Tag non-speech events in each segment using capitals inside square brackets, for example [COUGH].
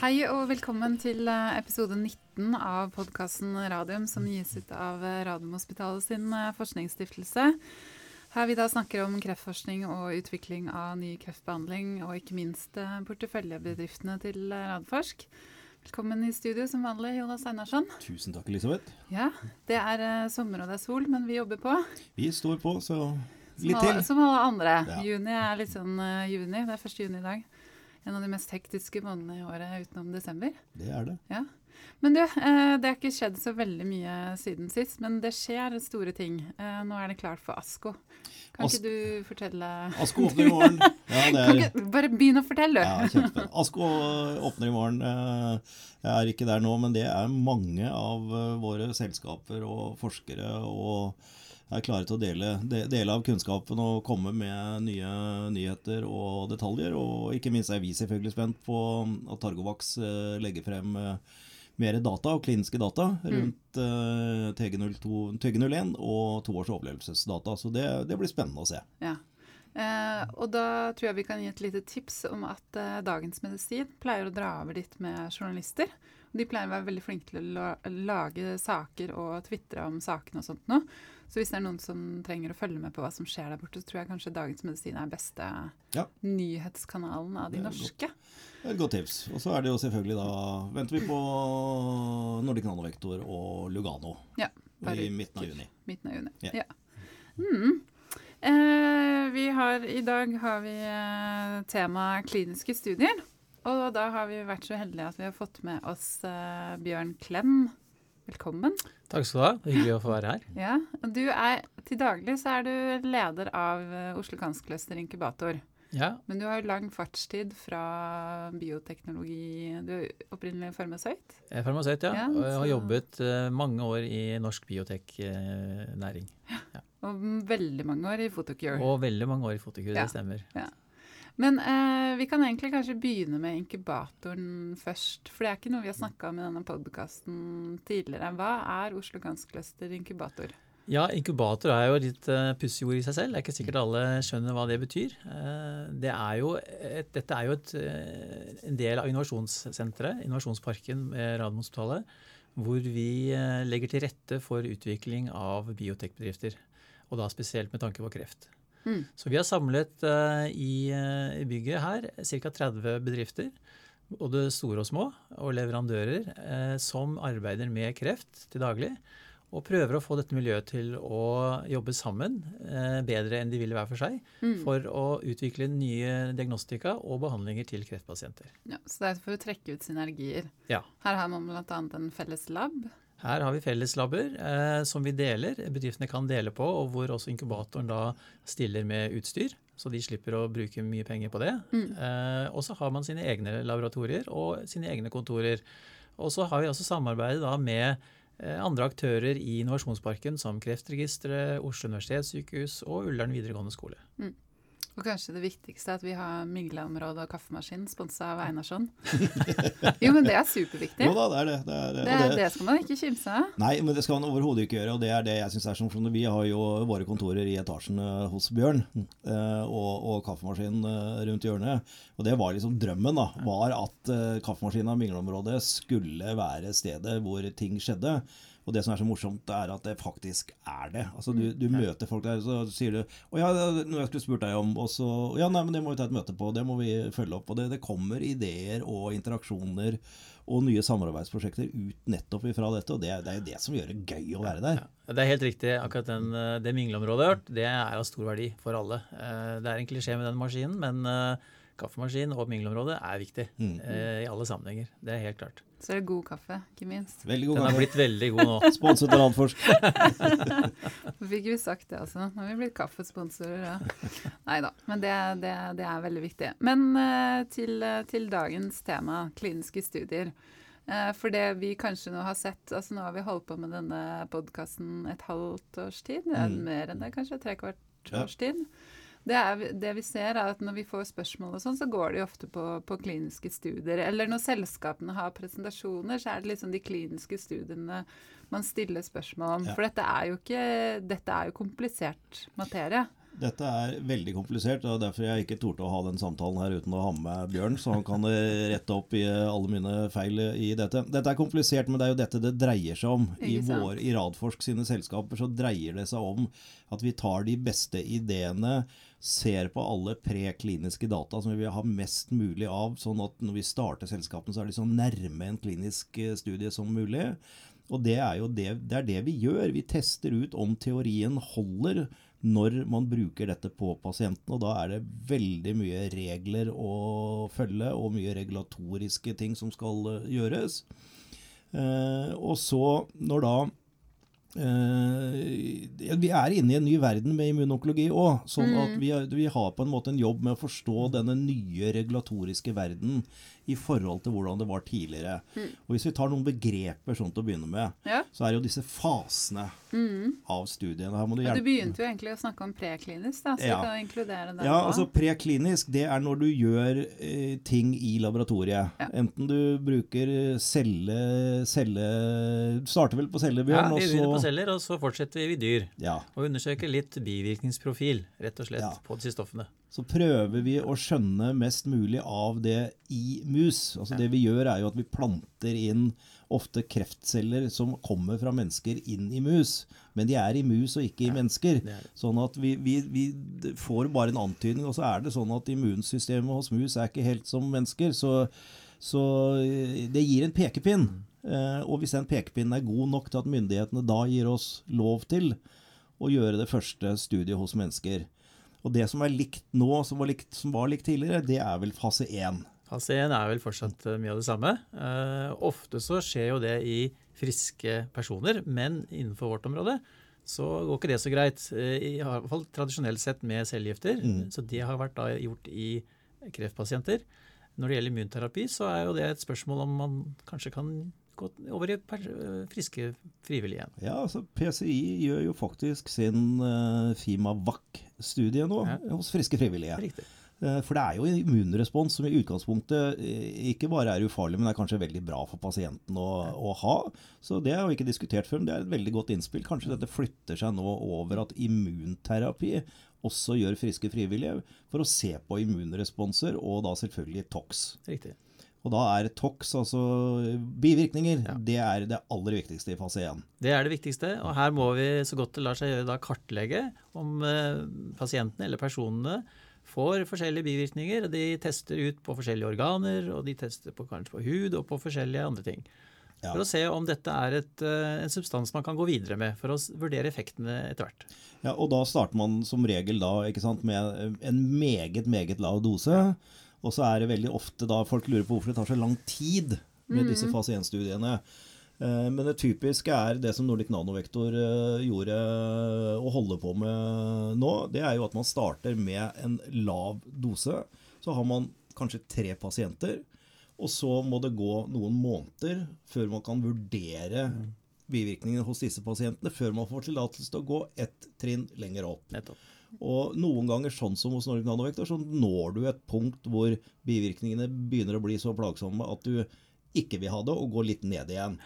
Hei og velkommen til eh, episode 19 av podkasten Radium, som gis ut av eh, Radiumhospitalet sin eh, forskningsstiftelse. Her vi da snakker om kreftforskning og utvikling av ny kreftbehandling, og ikke minst porteføljebedriftene til Radforsk. Velkommen i studio som vanlig, Jonas Einarsson. Tusen takk, Elisabeth. Ja, Det er sommer og det er sol, men vi jobber på. Vi står på, så litt som alle, til. Som alle andre. Ja. Juni er litt sånn juni. Det er første juni i dag en av de mest hektiske månedene i året utenom desember. Det er det. Ja. Men du, eh, det har ikke skjedd så veldig mye siden sist, men det skjer store ting. Eh, nå er det klart for ASKO. Kan As ikke du fortelle Asko åpner i morgen. [LAUGHS] Ja, det er, ikke, Bare begynn å fortelle, du. ja. Asko åpner i morgen. Eh, Jeg er ikke der nå, men det er mange av eh, våre selskaper og forskere og er klare til å dele, de- dele av kunnskapen og komme med nye nyheter og detaljer. Og ikke minst er vi selvfølgelig spent på at Targovax eh, legger frem eh, mer data og kliniske data rundt mm. TG02, TG01 og toårs overlevelsesdata. Så det, det blir spennende å se. Ja. Eh, og da tror jeg vi kan gi et lite tips om at eh, Dagens Medisin pleier å dra over dit med journalister. De pleier å være veldig flinke til å lage saker og tvitre om sakene og sånt noe. Så hvis det er noen som trenger å følge med på hva som skjer der borte, så tror jeg kanskje Dagens Medisin er beste Ja. nyhetskanalen av de Det norske. Det er Et godt tips. Og så er det jo selvfølgelig da venter vi på Nordic Nanovektor og Lugano Ja, i midten av juni. midten av juni. Ja. Ja. Mm. Eh, vi har, I dag har vi eh, tema kliniske studier. Og da har vi vært så heldige at vi har fått med oss eh, Bjørn Klem. Velkommen. Takk skal du ha. Hyggelig å få være her. Ja, du er, Til daglig så er du leder av eh, Oslo Kanskløster Inkubator. Ja, Men du har jo lang fartstid fra bioteknologi Du er opprinnelig farmasøyt? jeg er farmasøyt, ja. Ja, Og jeg har jobbet eh, mange år i norsk biotek-næring. Og veldig mange år i Photocure. Og veldig mange år i Photocure, Ja. det stemmer. Men eh, vi kan egentlig kanskje begynne med inkubatoren først. For det er ikke noe vi har snakka om i denne podkasten tidligere. Hva er Oslo Cancer Cluster inkubator? Ja, inkubator er jo litt uh, pussig ord i seg selv. Det er ikke sikkert alle skjønner hva det betyr. Uh, det er et, dette er jo et, uh, en del av innovasjonssenteret, Innovasjonsparken ved Radiumhospitalet, hvor vi eh, legger til rette for utvikling av biotekbedrifter. Og da spesielt med tanke på kreft. Mm. Så vi har samlet uh, i, eh, i bygget her ca. 30 bedrifter, både store og små, og leverandører uh, som arbeider med kreft til daglig. Og prøver å få dette miljøet til å jobbe sammen eh, bedre enn de ville hver for seg, Mm. for å utvikle nye diagnostika og behandlinger til kreftpasienter. Ja, så det er for å trekke ut synergier. Ja. Her har man bl.a. en felles lab. Her har vi felleslabber eh, som vi deler, bedriftene kan dele på, og hvor også inkubatoren da stiller med utstyr, så de slipper å bruke mye penger på det. Mm. Eh, og så har man sine egne laboratorier og sine egne kontorer. Og så har vi også samarbeidet da med eh, andre aktører i Innovasjonsparken, som Kreftregisteret, Oslo universitetssykehus og Ullern videregående skole. Og kanskje det viktigste er at vi har Mygla-området og kaffemaskin sponsa av Einarsson. [LAUGHS] jo, men det er superviktig. Jo da, det er det. det, er, det. Det, det skal man ikke kimse av. Nei, men det skal man overhodet ikke gjøre. Og det er det jeg syns er så morsomt. Vi har jo våre kontorer i etasjen eh, hos Bjørn, eh, og, og kaffemaskinen eh, rundt hjørnet. Og det var liksom drømmen, da. Var at kaffemaskinen og Mingleområdet skulle være stedet hvor ting skjedde. Og det som er så morsomt, er at det faktisk er det. Altså Du, du møter folk der, så sier du 'Å ja, noe jeg skulle spurt deg om', og så 'Ja, nei, men det må vi ta et møte på. Det må vi følge opp'. Og det, det kommer ideer og interaksjoner og nye samarbeidsprosjekter ut nettopp ifra dette. Og det, det er jo det som gjør det gøy å være der. Ja, Det er helt riktig. Akkurat den, eh, det mingleområdet jeg har hørt, det er av stor verdi for alle. Eh, Det er en klisjé med den maskinen, men eh, kaffemaskin og mingleområdet er viktig Mm. eh, i alle sammenhenger. Det er helt klart. Så er det god kaffe, ikke minst. Veldig god Den er kaffe. blitt veldig god nå. [LAUGHS] Sponset av Landforsk. Så [LAUGHS] fikk vi sagt det, altså. Nå har vi blitt kaffesponsorer, ja. Nei da, men det, det, det er veldig viktig. Men eh, til, eh, til dagens tema, kliniske studier. Eh, for det vi kanskje nå har sett altså Nå har vi holdt på med denne podkasten et halvt års tid. Mm. mer enn det, kanskje. Tre kvart Ja. års tid. Det, er, det vi ser er at Når vi får spørsmål, og sånn, så går de ofte på, på kliniske studier. Eller når selskapene har presentasjoner, så er det liksom de kliniske studiene man stiller spørsmål om. Ja. For dette er jo ikke Dette er jo komplisert materie. Dette er veldig komplisert, og derfor jeg ikke torde å ha den samtalen her uten å ha med Bjørn, så han kan rette opp i alle mine feil i dette. Dette er komplisert, men det er jo dette det dreier seg om. I, vår, I Radforsk sine selskaper så dreier det seg om at vi tar de beste ideene, ser på alle prekliniske data som vi vil ha mest mulig av, sånn at når vi starter selskapene, så er de så nærme en klinisk eh, studie som mulig. Og det er jo det, det, er det vi gjør. Vi tester ut om teorien holder når man bruker dette på pasienten. Og da er det veldig mye regler å følge, og mye regulatoriske ting som skal eh, gjøres. Eh, og så, når da eh, Vi er inne i en ny verden med immunonkologi òg. Sånn at mm. vi, vi, har på en måte en jobb med å forstå denne nye regulatoriske verden i forhold til hvordan det var tidligere. Mm. Og Hvis vi tar noen begreper sånn til å begynne med, ja. så er det jo disse fasene mm. av studiene. Her må du, du begynte jo egentlig å snakke om preklinisk, da, så ja. vi kan inkludere det. Ja, altså Preklinisk det er når du gjør eh, ting i laboratoriet. Ja. Enten du bruker celle, celle Starter vel på cellebjørn, ja, og Ja, vi begynner på celler, og så fortsetter vi i dyr. Ja. Og undersøker litt bivirkningsprofil, rett og slett, på disse stoffene så prøver vi å skjønne mest mulig av det i mus. Altså. Det vi gjør, er jo at vi planter inn ofte kreftceller som kommer fra mennesker, inn i mus. Men de er i mus og ikke i mennesker. Sånn at vi, vi, vi, får bare en antydning, og så er det sånn at immunsystemet hos mus er ikke helt som mennesker. Så, så eh, det gir en pekepinn. Eh, og hvis den pekepinnen er god nok til at myndighetene da gir oss lov til å gjøre det første studiet hos mennesker, og det som er likt nå, som var likt, som var likt tidligere, det er vel fase 1. Fase 1 er vel fortsatt eh, mye av det samme. Uh, ofte så skjer jo det i friske personer, men innenfor vårt område så går ikke det så greit. Uh, I hvert fall tradisjonelt sett med cellegifter. Mm. Så det har vært da gjort i kreftpasienter. Når det gjelder immunterapi, så er jo det et spørsmål om man kanskje kan gått over i friske frivillige. Ja, altså PCI gjør jo faktisk sin uh, FIMA-VAC-studie nå ja. hos friske frivillige. Riktig. Uh, for det er jo en immunrespons som i utgangspunktet ikke bare er ufarlig, men er kanskje veldig bra for pasienten å, å ha. Så det har vi ikke diskutert før, men det er et veldig godt innspill. Kanskje dette flytter seg nå over at immunterapi også gjør friske frivillige, for å se på immunresponser, og da selvfølgelig TOX. Riktig. Og da er TOX, altså bivirkninger, ja. det er det aller viktigste i fase 1. Det er det viktigste, og her må vi så godt det lar seg gjøre da kartlegge om eh, pasientene eller personene får forskjellige bivirkninger. De tester ut på forskjellige organer, og de tester på, kanskje på hud og på forskjellige andre ting. Ja. For å se om dette er et, eh, en substans man kan gå videre med, for å vurdere effektene etter hvert. Ja, og da starter man som regel da, sant, med en meget, meget lav dose. Ja. Og så er det veldig ofte da folk lurer på hvorfor det tar så lang tid med disse mm. fase 1-studiene. Eh, men det typiske er det som Nordic Nanovektor eh, gjorde og holder på med nå. Det er jo at man starter med en lav dose. Så har man kanskje tre pasienter. Og så må det gå noen måneder før man kan vurdere mm. bivirkningene hos disse pasientene, før man får tillatelse til å gå ett trinn lenger opp. Nettopp. Og noen ganger, sånn som hos Nordic Nanovektor, så når du et punkt hvor bivirkningene begynner å bli så plagsomme at du ikke vil ha det, og går litt ned igjen.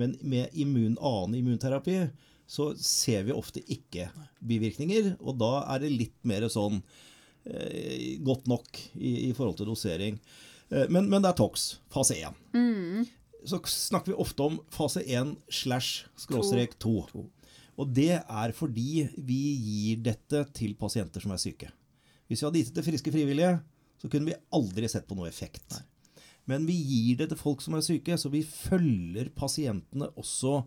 Men med immun, annen immunterapi så ser vi ofte ikke bivirkninger, og da er det litt mer sånn eh, godt nok i, i, forhold til dosering. Eh, men, men, det er TOX, fase 1. Mm. Så snakker vi ofte om fase 1 slash skråstrek 2. Og det er fordi vi gir dette til pasienter som er syke. Hvis vi hadde gitt det til friske frivillige, så kunne vi aldri sett på noe effekt. Nei. Men vi gir det til folk som er syke, så vi følger pasientene også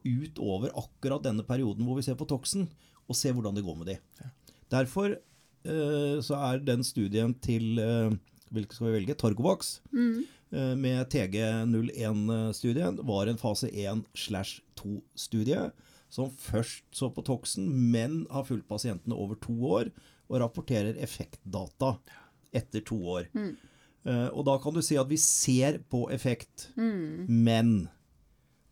utover akkurat denne perioden hvor vi ser på toksen, og ser hvordan det går med de. Ja. Derfor uh, så er den studien til uh, hvilken skal vi velge? Torgovax. Mm. Uh, med TG01-studien var en fase 1 slash 2-studie som først så på toksen, men har fulgt pasientene over to år og rapporterer effektdata etter to år. Mm. Uh, og da kan du si at vi ser på effekt, mm. men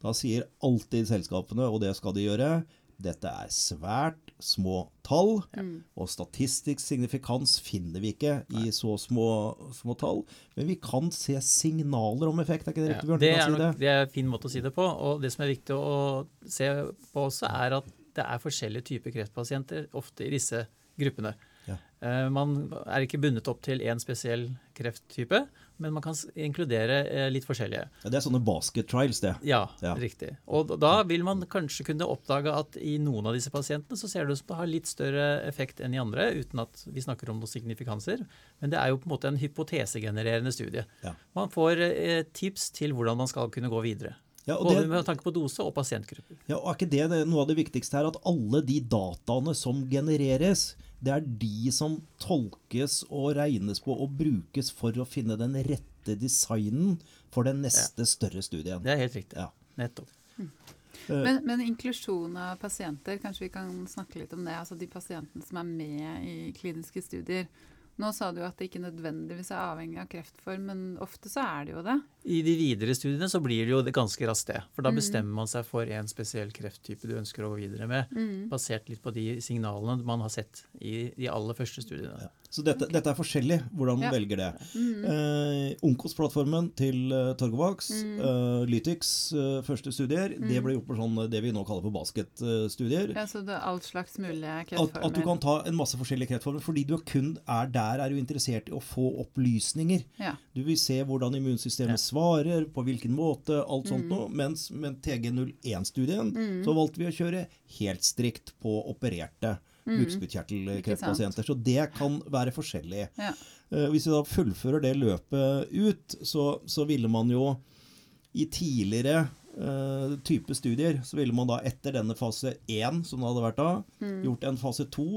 da sier alltid selskapene, og det skal de gjøre, dette er svært små tall, mm. og statistisk signifikans finner vi ikke i så små, små, tall. Men vi kan se signaler om effekt. Er ikke det riktig, Bjørn? det, er nok, det er en fin måte å si det på. Og det som er viktig å se på også, er at det er forskjellige typer kreftpasienter ofte i disse gruppene. Ja. Eh, Man er ikke bundet opp til én spesiell krefttype, men man kan inkludere eh, litt forskjellige. Ja, Det er sånne basket trials, det. Ja, Ja. riktig. Og da vil man kanskje kunne oppdage at i noen av disse pasientene så ser det ut som det har litt større effekt enn i andre, uten at vi snakker om noen signifikanser. Men det er jo på en måte en hypotesegenererende studie. Ja. Man får eh, tips til hvordan man skal kunne gå videre. Ja, og Både det, med tanke på dose og pasientgrupper. ja, og er ikke det, det noe av det viktigste her? At alle de dataene som genereres, det er de som tolkes og regnes på og brukes for å finne den rette designen for den neste større studien. Det er helt riktig. Ja. Nettopp. Men, men inklusjon av pasienter, kanskje vi kan snakke litt om det? Altså de pasientene som er med i kliniske studier. Nå sa du at det ikke nødvendigvis er avhengig av kreftform, men ofte så er det jo det. I de videre studiene så blir det jo det ganske raskt det. For da Mm. bestemmer man seg for en spesiell krefttype du ønsker å gå videre med, Mm. basert litt på de signalene man har sett i de aller første studiene. Ja. Så dette, dette er forskjellig, hvordan man Ja. velger det. Mm. Eh, Onkos-plattformen til uh, Torgovax, Mm. uh, Lytix uh, første studier, det ble gjort på sånn, det vi nå kaller for basketstudier. Ja, så det er alt slags mulige At, at du kan ta en masse forskjellige kreftformer, fordi du kun er der er du interessert i å få opplysninger. Ja. Du vil se hvordan immunsystemet Ja. svarer, på hvilken måte, alt sånt Mm. noe. Mens med TG01-studien så valgte vi å kjøre helt strikt på opererte Mm. bukspyttkjertelkreftpasienter. Så det kan være forskjellig. Ja. Eh, Hvis vi da fullfører det løpet ut, så, så ville man jo i tidligere uh, type studier, så ville man da etter denne fase 1, som det hadde vært da, gjort en fase 2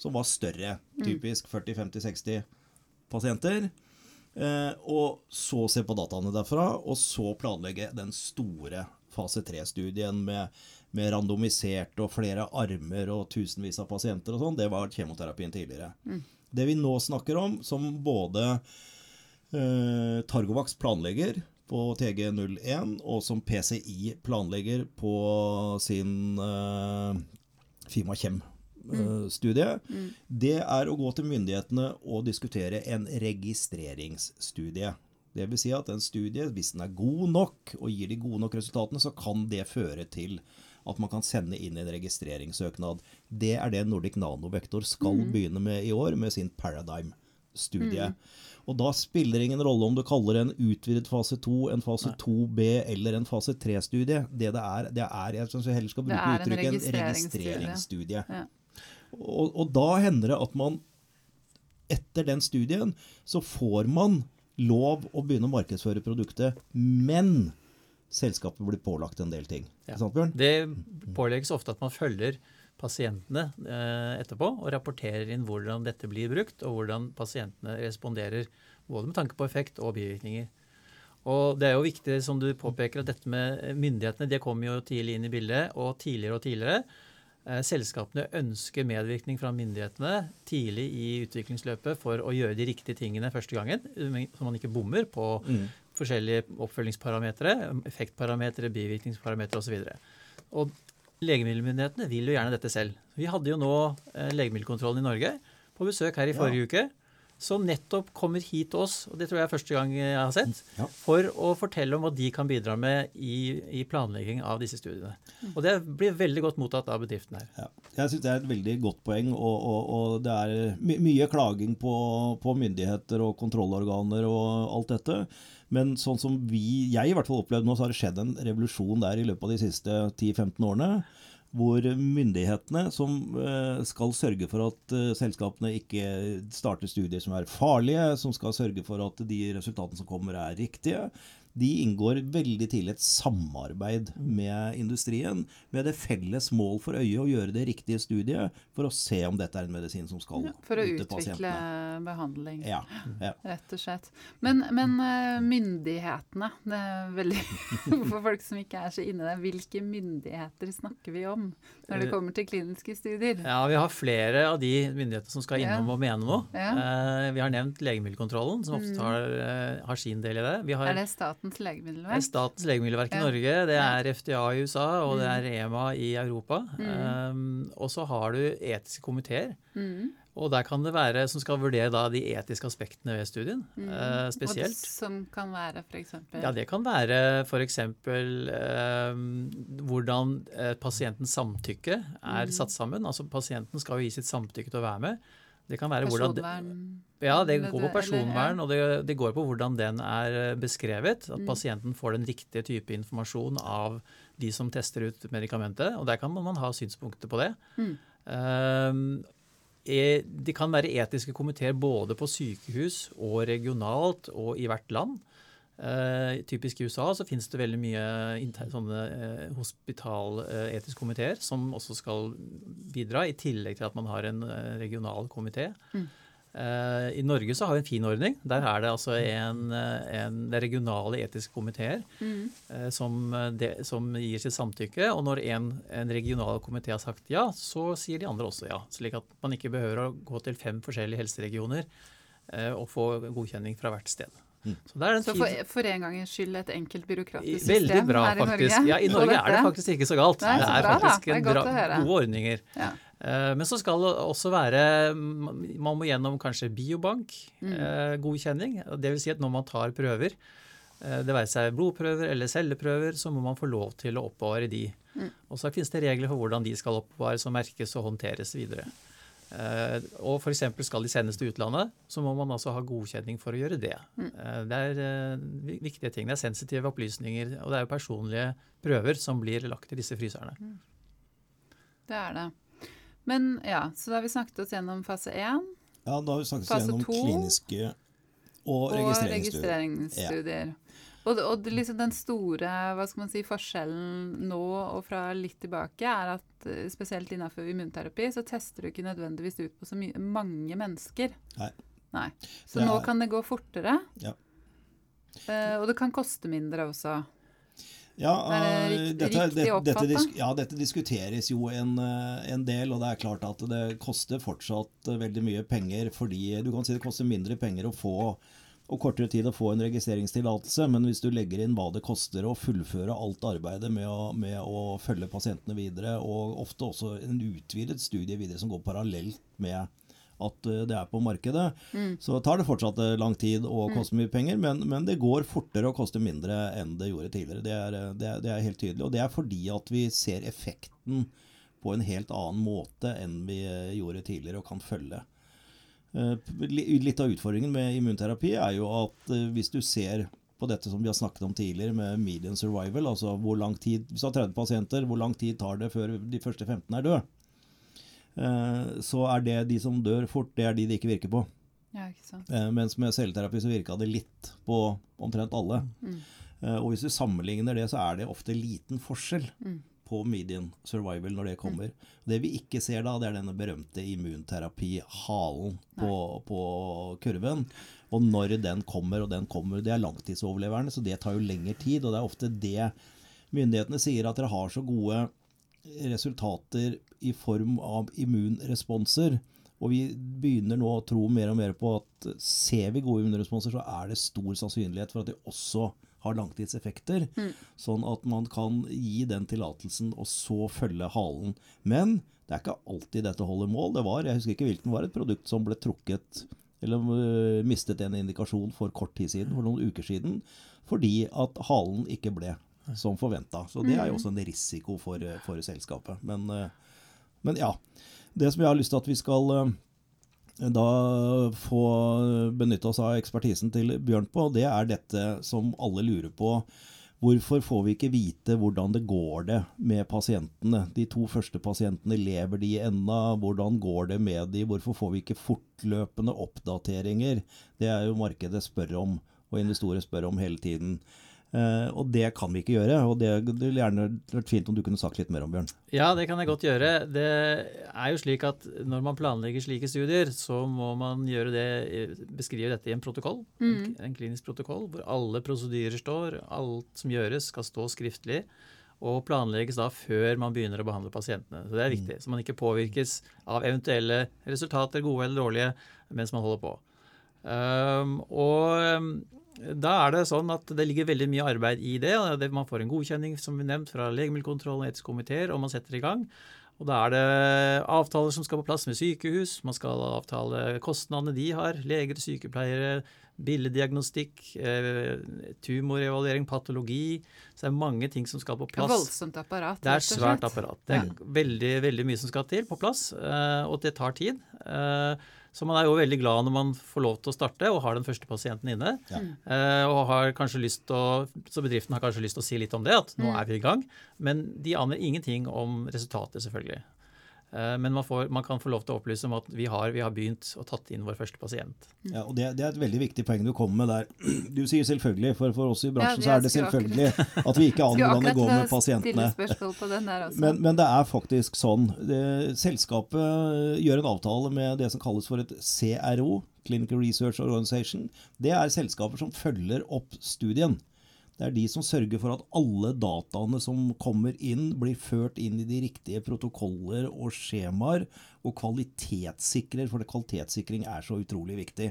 som var større. Typisk 40-50-60 pasienter. Uh, og så se på dataene derfra, og så planlegge den store fase 3-studien med, med randomisert og flere armer og tusenvis av pasienter og sånn. Det var kjemoterapien tidligere. Det vi nå snakker om, som både eh, Targovax planlegger på TG01, og som PCI planlegger på sin eh, Fimakjem-studie, det er å gå til myndighetene og diskutere en registreringsstudie. Det vil si at en studie, hvis den er god nok og gir de gode nok resultatene, så kan det føre til at man kan sende inn en registreringssøknad. Det er det Nordic Nanovektor skal begynne med i år, med sin Paradigm-studie. Og da spiller det ingen rolle om du kaller det en utvidet fase 2, en fase 2B eller en fase 3-studie. Det det er, det er Jeg synes jeg heller skal bruke uttrykket en registreringsstudie. registreringsstudie. Ja. Og, og da hender det at man etter den studien så får man lov å begynne å markedsføre produktet, men selskapet blir pålagt en del ting. Ja. Det pålegges ofte at man følger pasientene eh, etterpå og rapporterer inn hvordan dette blir brukt, og hvordan pasientene responderer, både med tanke på effekt og bivirkninger. Og Det er jo viktig, som du påpeker, at dette med myndighetene det kommer jo tidlig inn i bildet, og tidligere og tidligere. Eh, Selskapene ønsker medvirkning fra myndighetene tidlig i utviklingsløpet for å gjøre de riktige tingene første gangen, så man ikke bommer på Mm. Forskjellige oppfølgingsparametere, effektparametere, bivirkningsparametere osv. Og legemiddelmyndighetene vil jo gjerne dette selv. Vi hadde jo nå eh, Legemiddelkontrollen i Norge på besøk her i forrige uke, som nettopp kommer hit til oss, og det tror jeg er første gang jeg har sett, Ja. for å fortelle om hva de kan bidra med i, i planlegging av disse studiene. Og det blir veldig godt mottatt av bedriften her. Ja. Jeg syns det er et veldig godt poeng, og, og, og det er my mye klaging på, på myndigheter og kontrollorganer og alt dette. Men sånn som vi, jeg i hvert fall opplevde nå, så har det skjedd en revolusjon der i løpet av de siste 10-15 årene. Hvor myndighetene, som eh, skal sørge for at eh, selskapene ikke starter studier som er farlige, som skal sørge for at de resultatene som kommer er riktige, de inngår veldig tidlig et samarbeid med industrien med det felles mål for øye å gjøre det riktige studiet for å se om dette er en medisin som skal Ja, for å utvikle behandling. Ja, ja. Rett og slett. Men, men eh, myndighetene, det er veldig [LAUGHS] For folk som ikke er så inne i det, hvilke myndigheter snakker vi om når det Eh, kommer til kliniske studier? Ja, Vi har flere av de myndighetene som skal innom og mene noe. Ja. Eh, vi har nevnt legemiddelkontrollen, som ofte Mm. har, har sin del i det. Vi har, Er det Statens Det er legemiddelverk. Statens legemiddelverk i Norge, det er FDA i USA, og det Mm. er EMA i Europa. Um, og så har du etiske komiteer. Mm. Og der kan det være som skal vurdere da de etiske aspektene ved studien, Mm. eh, Og som kan være f.eks. Ja, det kan være f.eks. Eh, hvordan eh, pasientens samtykke er Mm. satt sammen. Altså Pasienten skal jo gi sitt samtykke til å være med. Det kan være det, ja, det går på personvern, og det, det går på hvordan den er eh, beskrevet. At Mm. pasienten får den riktige type informasjon av de som tester ut medikamentet. Og der kan man ha synspunkter på det. Mm. Um, e- det kan være etiske komiteer både på sykehus og regionalt og i hvert land. Eh, typisk i USA så finnes det veldig mye sånne eh, hospitaletiske komiteer som også skal bidra, i tillegg til at man har en eh, regional komité. Mm. Eh, I Norge så har vi en fin ordning. Der er det altså en, eh, en det er regionale etiske komiteer Mm. eh, som, eh, som gir sitt samtykke. Og når en, en regional komité har sagt ja, så sier de andre også ja. Slik at man ikke behøver å gå til fem forskjellige helseregioner eh, og få godkjenning fra hvert sted. Mm. Så er Så for, for en gangs skyld et enkelt byråkratisk Veldig system bra, her i faktisk. Norge. Ja, I Norge er det faktisk ikke så galt. Nei, så det er bra, faktisk Det er godt bra, å høre. gode ordninger. Ja. Eh, Men så skal det også være Man må gjennom kanskje Mm. biobank-godkjenning. Det vil si at når man tar prøver, eh, det være seg blodprøver eller celleprøver, så må man få lov til å oppbevare de. Mm. Og så finnes det regler for hvordan de skal oppbevares og merkes og håndteres videre. Eh, og f.eks. skal de sendes til utlandet, så må man altså ha godkjenning for å gjøre det. Mm. Eh, det er eh, viktige ting. Det er sensitive opplysninger, og det er jo personlige prøver som blir lagt i disse fryserne. Det er det. Men ja, så da har vi snakket oss gjennom fase én Ja, da har vi snakket Fase gjennom to. kliniske og og registreringsstudier. registreringsstudier. Og, og liksom den store hva skal man si, forskjellen nå og fra litt tilbake er at eh, spesielt innenfor immunterapi så tester du ikke nødvendigvis ut på så mye, mange mennesker. Nei. Nei. Så er, nå kan det gå fortere. Ja. Eh, og det kan koste mindre også. Ja, Er det eh, dette, det- dette, ja, dette diskuteres jo en, eh, en del, og det er klart at det koster fortsatt veldig mye penger. Fordi du kan si det koster mindre penger å få og kortere tid å få en registreringstillatelse, men hvis du legger inn hva det koster å fullføre alt arbeidet med å, med å følge pasientene videre, og ofte også en utvidet studie videre som går parallelt med at eh, det er på markedet, Mm. så tar det fortsatt eh, lang tid og koster mye penger, men, men det går fortere og koster mindre enn det gjorde tidligere. Det er, eh, det, det er helt tydelig. Og det er fordi at vi ser effekten på en helt annen måte enn vi gjorde tidligere og kan følge. Eh, li- Litt av utfordringen med immunterapi er jo at eh, hvis du ser på dette som vi har snakket om tidligere med median survival, altså hvor lang tid, hvis du har 30 pasienter, hvor lang tid tar det før de første 15 er døde? Eh, Så er det de som dør fort, det er de det ikke virker på. Ja, ikke Mens med celleterapi så virka det litt på omtrent alle. Mm. Og hvis du sammenligner det, så er det ofte liten forskjell Mm. På median survival når det kommer. Det vi ikke ser da, det er denne berømte immunterapi-halen på, på kurven. Og når den kommer, og den kommer, det er langtidsoverleverne, så det tar jo lengre tid. Og det er ofte det myndighetene sier, at dere har så gode resultater i form av immunresponser. Og vi begynner nå å tro mer og mer på at ser vi gode immunresponser, så er det stor sannsynlighet for at de også har langtidseffekter. Mm. Sånn at man kan gi den tillatelsen og så følge halen. Men det er ikke alltid dette holder mål. Det var, jeg husker ikke hvilken var et produkt som ble trukket eller øh, mistet en indikasjon for kort tid siden, for noen uker siden, fordi at halen ikke ble som forventa. Så det er jo også en risiko for, øh, for selskapet. Men, øh, men ja. Det som jeg har lyst til at vi skal øh, da få benytte oss av ekspertisen til Bjørn på, det er dette som alle lurer på. Hvorfor får vi ikke vite hvordan det går det med pasientene? De to første pasientene, lever de ennå? Hvordan går det med de? Hvorfor får vi ikke fortløpende oppdateringer? Det er jo markedet spør om, og investorer spør om hele tiden. Eh, og det kan vi ikke gjøre. og Det det ville gjerne vært fint om du kunne sagt litt mer om, Bjørn. Ja, det kan jeg godt gjøre. Det er jo slik at når man planlegger slike studier, så må man gjøre det, beskrive dette i en protokoll, en, en klinisk protokoll, hvor alle prosedyrer står, alt som gjøres skal stå skriftlig, og planlegges da før man begynner å behandle pasientene. Så det er viktig, så man ikke påvirkes av eventuelle resultater, gode eller dårlige, mens man holder på. Um, og um, Da er det sånn at det ligger veldig mye arbeid i det. Man får en godkjenning som vi nevnt, fra legemiddelkontrollen og etiske komiteer, og man setter i gang. Og Da er det avtaler som skal på plass med sykehus. Man skal avtale kostnadene de har. Leger, sykepleiere, billeddiagnostikk, eh, tumorevaluering, patologi. Så det er mange ting som skal på plass. Det er voldsomt apparat. Det er svært apparat. Det er veldig, veldig mye som skal til på plass, eh, og det tar tid. Så man er jo veldig glad når man får lov til å starte og har den første pasienten inne. Ja. Eh, og har kanskje lyst til å, Så bedriften har kanskje lyst til å si litt om det, at nå mm. er vi i gang. Men de aner ingenting om resultatet, selvfølgelig. Eh, men man, får, man, kan få lov til å opplyse om at vi har, vi har begynt og tatt inn vår første pasient. Ja, og det, det, er et veldig viktig poeng du kommer med der. [CLEARS THROAT] Du sier selvfølgelig, for for oss i bransjen ja, så er det selvfølgelig at vi ikke aner hvordan det går med pasientene. Men, men, det er faktisk sånn. Det, selskapet gjør en avtale med det som kalles for et CRO, Clinical Research Organization. Det er selskaper som følger opp studien. Det er de som sørger for at alle dataene som kommer inn, blir ført inn i de riktige protokoller og skjemaer, og kvalitetssikrer, for kvalitetssikring er så utrolig viktig.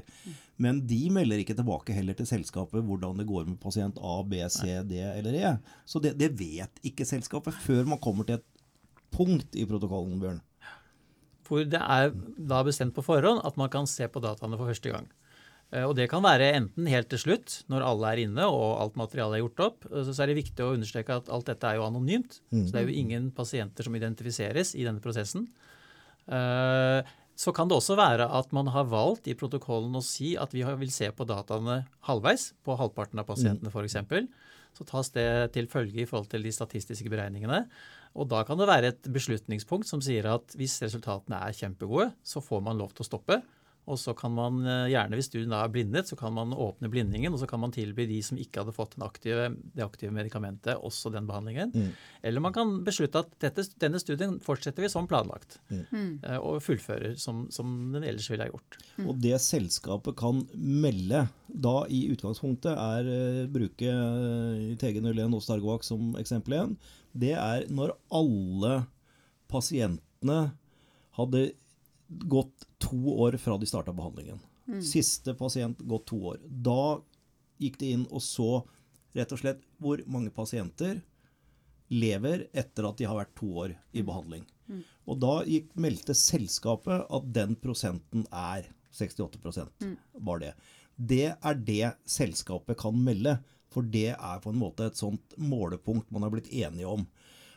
Men de melder ikke tilbake heller til selskapet hvordan det går med pasient A, B, C, D eller E. Så det, det vet ikke selskapet før man kommer til et punkt i protokollen, Bjørn. Hvor det er da bestemt på forhånd at man kan se på dataene for første gang. Eh, og Det kan være enten helt til slutt, når alle er inne og alt materialet er gjort opp. Så er det viktig å understreke at alt dette er jo anonymt. Mm. Så det er jo ingen pasienter som identifiseres i denne prosessen. Eh, så kan det også være at man har valgt i protokollen å si at vi vil se på dataene halvveis, på halvparten av pasientene f.eks. Så tas det til følge i forhold til de statistiske beregningene. Og da kan det være et beslutningspunkt som sier at hvis resultatene er kjempegode, så får man lov til å stoppe. Og så kan man eh, gjerne, hvis studien er blindet, så kan man åpne blindingen, og så kan man tilby de som ikke hadde fått aktive, det aktive medikamentet, også den behandlingen. Mm. Eller man kan beslutte at dette, denne studien fortsetter vi som planlagt. Mm. mm. Eh, og fullfører som, som, den ellers ville ha gjort. Mm. Og det selskapet kan melde da i utgangspunktet er uh, bruke uh, TG01 og Stargovac som eksempel igjen, det er når alle pasientene hadde gått to år fra de starta behandlingen. Mm. Siste pasient gått to år. Da gikk de inn og så rett og slett hvor mange pasienter lever etter at de har vært to år i behandling. Mm. Og da gikk, meldte selskapet at den prosenten er 68 mm. var det. Det er det selskapet kan melde, for det er på en måte et sånt målepunkt man har blitt enige om.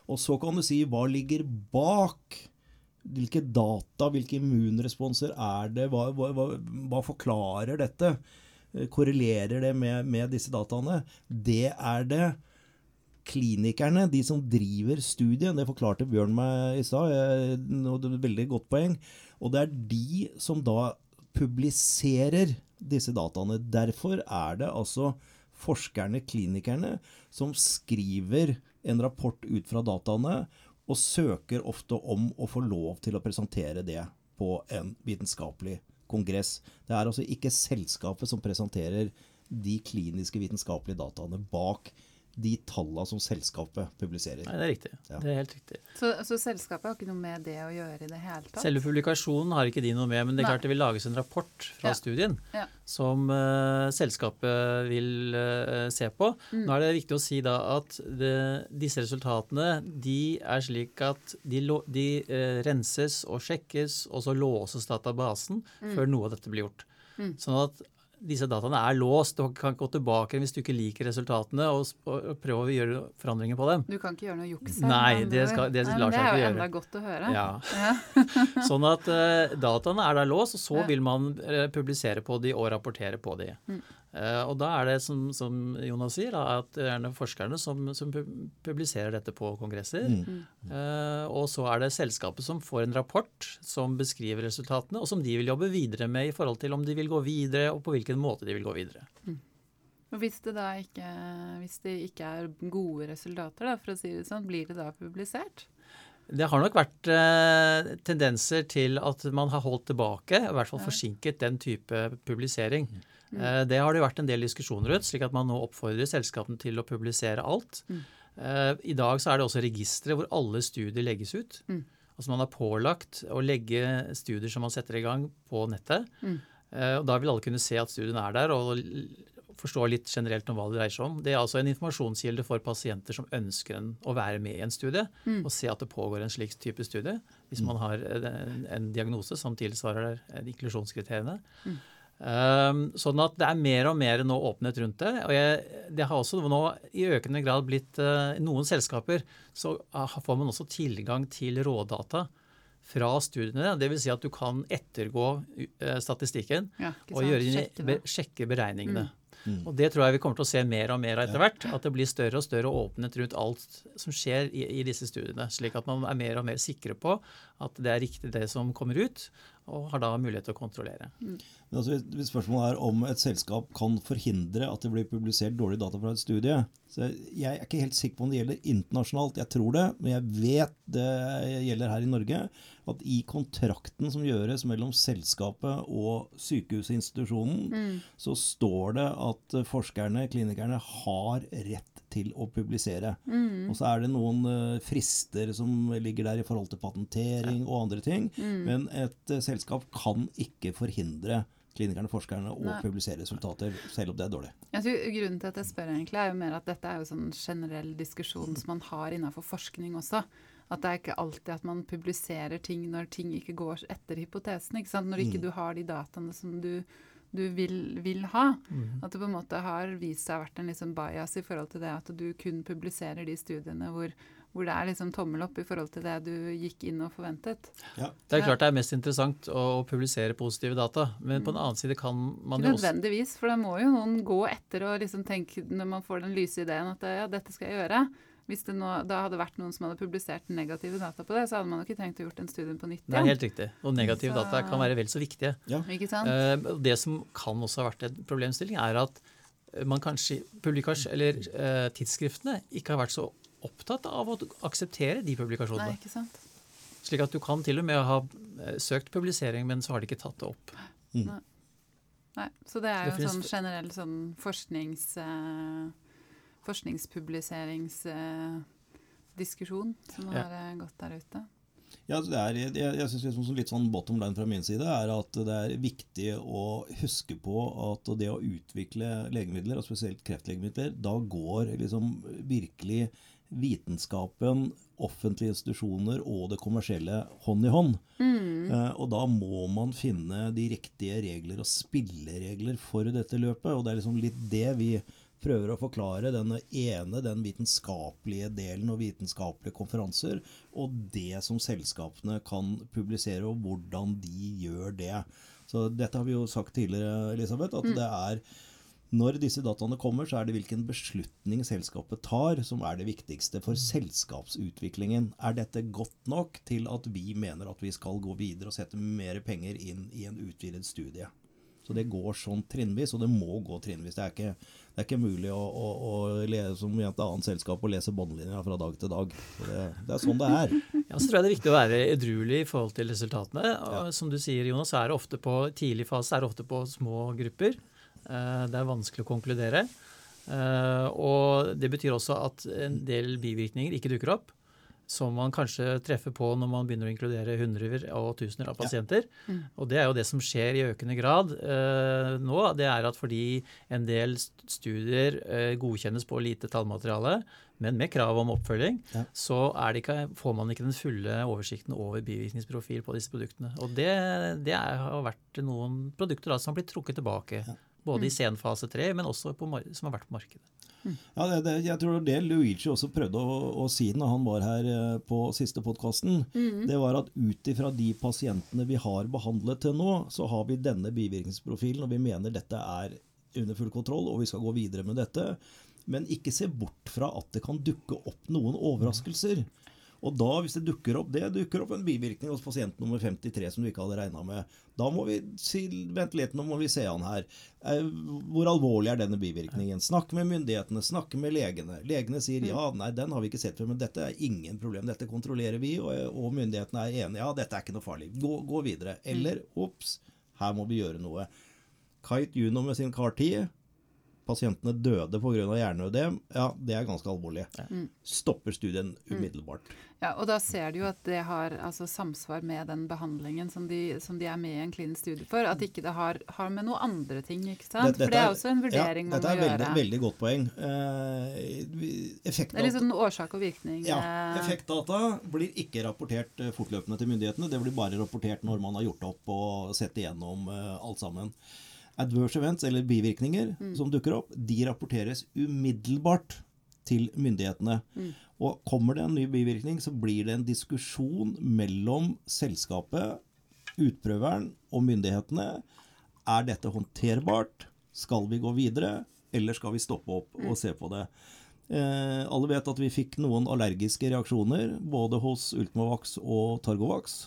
Og så kan du si hva ligger bak hvilke data, hvilke immunresponser er det? Hva, hva, hva forklarer dette? Eh, korrelerer det med, med, disse dataene? Det er det klinikerne, de som driver studien, det forklarte Bjørn meg i stad, veldig godt poeng. Og det er de som da publiserer disse dataene. Derfor er det altså forskerne, klinikerne, som skriver en rapport ut fra dataene og søker ofte om å få lov til å presentere det på en vitenskapelig kongress. Det er altså ikke selskapet som presenterer de kliniske vitenskapelige dataene bak de tallene som selskapet publiserer. Nei, Det er riktig. Ja. Det er helt riktig. Så, så, selskapet har ikke noe med det å gjøre i det hele tatt? Selve publikasjonen har ikke de noe med, men det er Nei. klart det vil lages en rapport fra ja. studien ja. som uh, selskapet vil uh, se på. Mm. Nå er det viktig å si da at det, disse resultatene de er slik at de, de uh, renses og sjekkes, og så låses databasen mm. før noe av dette blir gjort. Mm. Sånn at disse dataene er låst. Du kan ikke gå tilbake hvis du ikke liker resultatene og, og prøve å gjøre forandringer på dem. Du kan ikke gjøre noe juks her? Nei, det, skal, det lar seg ikke gjøre. Det er jo enda godt å høre. Ja. ja. [LAUGHS] sånn at uh, dataene er da låst, og så ja. vil man uh, publisere på de og rapportere på de. Mm. Uh, og da er det, som, som Jonas sier, da, at det er forskerne som, som, publiserer dette på kongresser. Mm. Uh, og så er det selskapet som får en rapport som beskriver resultatene, og som de vil jobbe videre med i forhold til om de vil gå videre, og på hvilken måte de vil gå videre. Mm. Og hvis det da ikke, hvis det ikke er gode resultater, da, for å si det sånn, blir det da publisert? Det har nok vært eh, tendenser til at man har holdt tilbake, i hvert fall forsinket, den type publisering. Mm. Mm. Det har det vært en del diskusjoner rundt, slik at man nå oppfordrer selskapene til å publisere alt. Mm. Eh, I dag så er det også registre hvor alle studier legges ut. Mm. Altså Man har pålagt å legge studier som man setter i gang, på nettet. Mm. Eh, og Da vil alle kunne se at studien er der, og forstå litt generelt om hva det dreier seg om. Det er altså en informasjonskilde for pasienter som ønsker en, å være med i en studie, og se at det pågår en slik type studie, hvis man har en, en diagnose som tilsvarer inklusjonskriteriene. Um, sånn at det er mer og mer nå åpenhet rundt det. og jeg, Det har også nå i økende grad blitt uh, noen selskaper så uh, får man også tilgang til rådata fra studiene. Dvs. Si at du kan ettergå uh, statistikken Ja, og gjøre, Sjekke be, det. sjekke beregningene. Mm. Og Det tror jeg vi kommer til å se mer og mer av etter hvert. At det blir større og større åpenhet rundt alt som skjer i, i disse studiene. Slik at man er mer og mer sikre på at det er riktig det som kommer ut, og har da mulighet til å kontrollere. Men altså, hvis- spørsmålet er om et selskap kan forhindre at det blir publisert dårlige data fra et studie så Jeg er ikke helt sikker på om det gjelder internasjonalt. Jeg tror det, men jeg vet det gjelder her i Norge. At i kontrakten som gjøres mellom selskapet og sykehusinstitusjonen, så står det at forskerne, klinikerne, har rett til å publisere. Og så er det noen eh, frister som ligger der i forhold til patentering og andre ting. Men et eh, selskap kan ikke forhindre klinikerne forskerne å publisere resultater, selv om det er dårlig. Jeg tror Grunnen til at jeg spør, egentlig, er jo mer at dette er jo sånn generell diskusjon som man har innenfor forskning også. At det er ikke alltid at man publiserer ting når ting ikke går etter hypotesen. Når ikke du har de dataene som du, du vil, vil ha. At det på en måte har vist seg å ha vært en liksom bias i forhold til det at du kun publiserer de studiene hvor, hvor det er liksom tommel opp i forhold til det du gikk inn og forventet. Ja. Det er klart det er mest interessant å publisere positive data, men på den annen side kan man Ikke jo også nødvendigvis, for da må jo noen gå etter og liksom tenke når man får den lyse ideen at ja, dette skal jeg gjøre. Hvis det nå, da hadde vært noen som hadde publisert negative data på det, så hadde man jo ikke trengt å gjort en studie på nytt Det er helt riktig. Og negative Så- data kan være vel så viktige. Ikke sant? Eh, Det som kan også ha vært en problemstilling, er at man kanskje, publikasj, eller eh, tidsskriftene ikke har vært så opptatt av å akseptere de publikasjonene. Nei, ikke sant. Slik at du kan til og med ha eh, søkt publisering, men så har de ikke tatt det opp. Nei, så det er Det jo finnes- sånn generell sånn forsknings... Eh, forskningspubliseringsdiskusjon som har ja. gått der ute. Ja, det er, jeg jeg synes liksom litt sånn bottom line fra min side er at det er viktig å huske på at det å utvikle legemidler, og spesielt kreftlegemidler, da går liksom virkelig vitenskapen, offentlige institusjoner og det kommersielle hånd i hånd. Eh, og da må man finne de riktige regler og spilleregler for dette løpet. Og det er liksom litt det vi prøver å forklare. Den ene, den vitenskapelige delen og vitenskapelige konferanser, og det som selskapene kan publisere, og hvordan de gjør det. Så dette har vi jo sagt tidligere, Elisabeth, at det er når disse dataene kommer, så er det hvilken beslutning selskapet tar, som er det viktigste for selskapsutviklingen. Er dette godt nok til at vi mener at vi skal gå videre og sette mer penger inn i en utvidet studie? Så det går sånn trinnvis, og det må gå trinnvis. Det er ikke, det er ikke mulig å, å, å lese som i et annet selskap og lese båndlinja fra dag til dag. Det, det er sånn det er. Ja, så tror jeg det er viktig å være edruelig i forhold til resultatene. Ja. Som du sier, Jonas, er det ofte på tidlig fase er det ofte på små grupper. Eh, Det er vanskelig å konkludere. Eh, Og det betyr også at en del bivirkninger ikke dukker opp. Som man kanskje treffer på når man begynner å inkludere hundrever og tusener av pasienter. Og det er jo det som skjer i økende grad eh, nå. Det er at fordi en del studier eh, godkjennes på lite tallmateriale, men med krav om oppfølging, Ja. så er det ikke, får man ikke den fulle oversikten over bivirkningsprofil på disse produktene. Og det, det er, har vært noen produkter da, som har blitt trukket tilbake. Både i sen fase 3, men også på, som har vært på markedet. Ja, det, det, jeg tror det Luigi også prøvde å, å si når han var her eh, på siste podkasten, det var at ut ifra de pasientene vi har behandlet til nå, så har vi denne bivirkningsprofilen, og vi mener dette er under full kontroll, og vi skal gå videre med dette. Men ikke se bort fra at det kan dukke opp noen overraskelser. Og da, hvis det dukker opp det, dukker opp en bivirkning hos pasient nummer 53 som du ikke hadde regna med, da må vi si vent litt, nå må vi se han her. Eh, Hvor alvorlig er denne bivirkningen? Snakk med myndighetene, snakk med legene. Legene sier ja, nei, den har vi ikke sett før, men dette er ingen problem. Dette kontrollerer vi, og, og myndighetene er enige. Ja, dette er ikke noe farlig. Gå, gå videre. Eller ops, her må vi gjøre noe. Kite Juno med sin CAR-10 pasientene døde pga. hjerneødem, ja, det er ganske alvorlig. Mm. Stopper studien umiddelbart. Ja, og da ser du jo at det har altså, samsvar med den behandlingen som de, som de, er med i en klinisk studie for. At ikke det har, har med noen andre ting. ikke sant? Dette, for det er også en vurdering ja, man må gjøre. Dette er veldig, veldig, veldig godt poeng. Eh, det er liksom årsak og virkning. Ja. Eh. Effektdata blir ikke rapportert eh, fortløpende til myndighetene. Det blir bare rapportert når man har gjort opp og sett igjennom eh, alt sammen. Adverse events, eller bivirkninger, mm. som dukker opp, de rapporteres umiddelbart til myndighetene. Mm. Og kommer det en ny bivirkning, så blir det en diskusjon mellom selskapet, utprøveren og myndighetene. Er dette håndterbart? Skal vi gå videre, eller skal vi stoppe opp og se på det? Eh, alle vet at vi fikk noen allergiske reaksjoner både hos Ultimovax og Targovax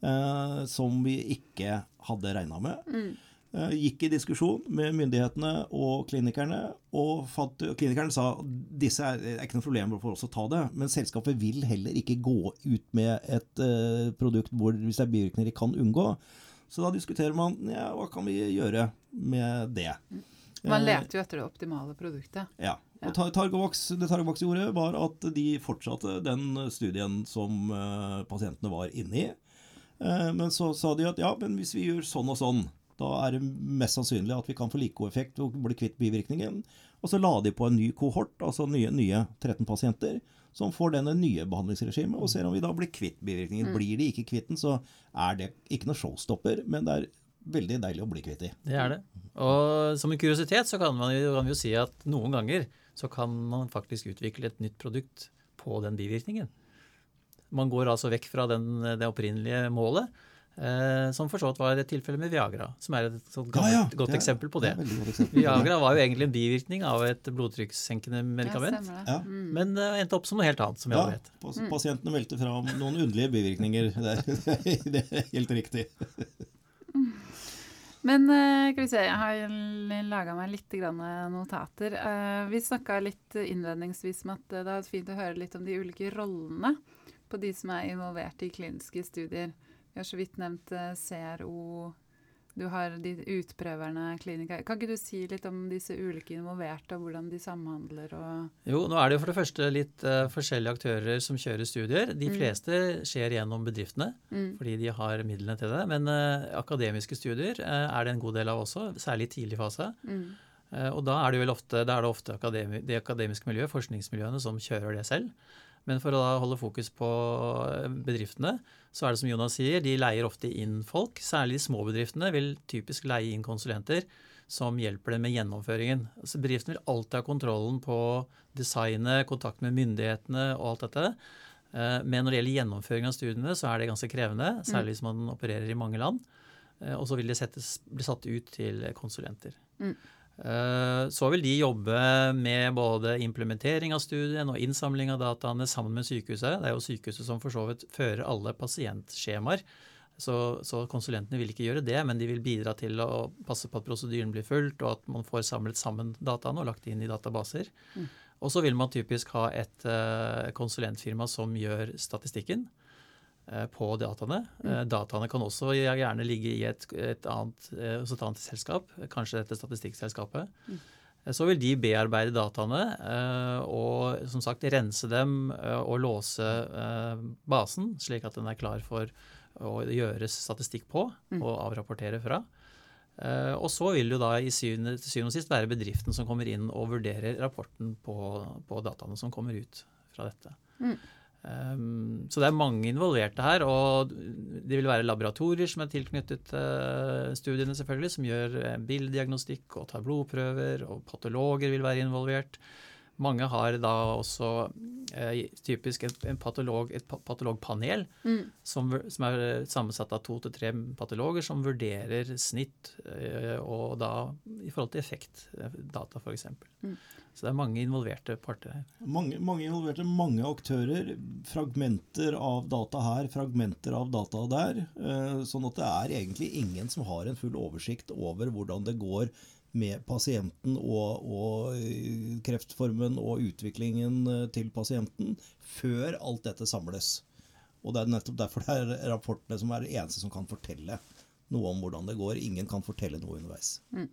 eh, som vi ikke hadde regna med. Mm. Eh, gikk i diskusjon med myndighetene og klinikerne, og fant, klinikerne sa disse er, er ikke noe problem for oss å ta det, men selskapet vil heller ikke gå ut med et uh, produkt hvor hvis det er bivirkninger de kan unngå. Så da diskuterer man ja, hva kan vi gjøre med det. Man eh, leter jo etter det optimale produktet. Ja. Og Targovax, det Targovax gjorde, var at de fortsatte den studien som uh, pasientene var inne i. Men så sa de at ja, men hvis vi gjør sånn og sånn, da er det mest sannsynlig at vi kan få like god effekt og bli kvitt bivirkningen. Og så la de på en ny kohort, altså nye, nye 13 pasienter, som får denne nye behandlingsregimet, og ser om vi da blir kvitt bivirkningen. Mm. Blir de ikke kvitt den, så er det ikke noe showstopper, men det er veldig deilig å bli kvitt de. Det er det. Og som en kuriositet så kan man jo, kan jo si at noen ganger så kan man faktisk utvikle et nytt produkt på den bivirkningen. Man går altså vekk fra den, det opprinnelige målet Eh, som for så vidt var et tilfelle med Viagra, som er et sånt gammelt, ja, ja. godt er, eksempel på det. det Viagra var jo egentlig en bivirkning av et blodtrykkssenkende medikament, ja, mm. men uh, endte opp som noe helt annet, som vi alle vet. Mm. Pasientene meldte fram noen underlige bivirkninger. det er [LAUGHS] helt riktig. Men uh, skal vi se, jeg har laga meg litt notater. Uh, vi snakka litt innledningsvis om at det er fint å høre litt om de ulike rollene på de som er involvert i kliniske studier. Vi har så vidt nevnt eh, CRO. Du har de utprøverne, klinika Kan ikke du si litt om disse ulike involverte, og hvordan de samhandler? Og jo, nå er det jo for det første litt uh, forskjellige aktører som kjører studier. De mm. fleste skjer gjennom bedriftene, mm. fordi de har midlene til det. Men uh, akademiske studier uh, er det en god del av også, særlig i tidlig fase. Mm. og da er det vel ofte, det, det ofte akademi, det akademiske miljøet, forskningsmiljøene, som kjører det selv. Men for å da holde fokus på bedriftene, så er det som Jonas sier, de leier ofte inn folk. Særlig de små bedriftene vil typisk leie inn konsulenter som hjelper dem med gjennomføringen. Altså bedriften vil alltid ha kontrollen på designet, kontakt med myndighetene og alt dette. Eh, men når det gjelder gjennomføring av studiene, så er det ganske krevende. Særlig hvis man opererer i mange land. Eh, og så vil det settes, bli satt ut til konsulenter. Mm. Eh, så vil de jobbe med både implementering av studien og innsamling av dataene sammen med sykehuset. Det er jo sykehuset som for så vidt fører alle pasientskjemaer. Så, så, konsulentene vil ikke gjøre det, men de vil bidra til å passe på at prosedyren blir fulgt, og at man får samlet sammen dataene og lagt inn i databaser. Mm. Og så vil man typisk ha et uh, konsulentfirma som gjør statistikken. Eh, på dataene. Mm. Eh, dataene kan også gjerne ligge i et, et, annet, eh, et annet, selskap, kanskje dette statistikkselskapet. Mm. Så vil de bearbeide dataene og som sagt rense dem og låse basen, slik at den er klar for å gjøres statistikk på mm. og avrapportere fra. Og så vil det da i syvende, til syvende og sist være bedriften som kommer inn og vurderer rapporten på, på dataene som kommer ut fra dette. Mm. Um, så det er mange involverte her. Og det vil være laboratorier som er tilknyttet uh, studiene, selvfølgelig, som gjør uh, bilddiagnostikk og tar blodprøver, og patologer vil være involvert. Mange har da også eh, typisk en, en patolog, et patologpanel mm. som, som, er sammensatt av to til tre patologer som vurderer snitt eh, og da i forhold til effektdata, f.eks. Mm. Så det er mange involverte parter her. Mange, mange, involverte, mange aktører. Fragmenter av data her, fragmenter av data der. Eh, sånn at det er egentlig ingen som har en full oversikt over hvordan det går med pasienten og, og eh, kreftformen og utviklingen eh, til pasienten før alt dette samles. Og Det er nettopp derfor det er rapportene som er det eneste som kan fortelle noe om hvordan det går. Ingen kan fortelle noe underveis. Mm.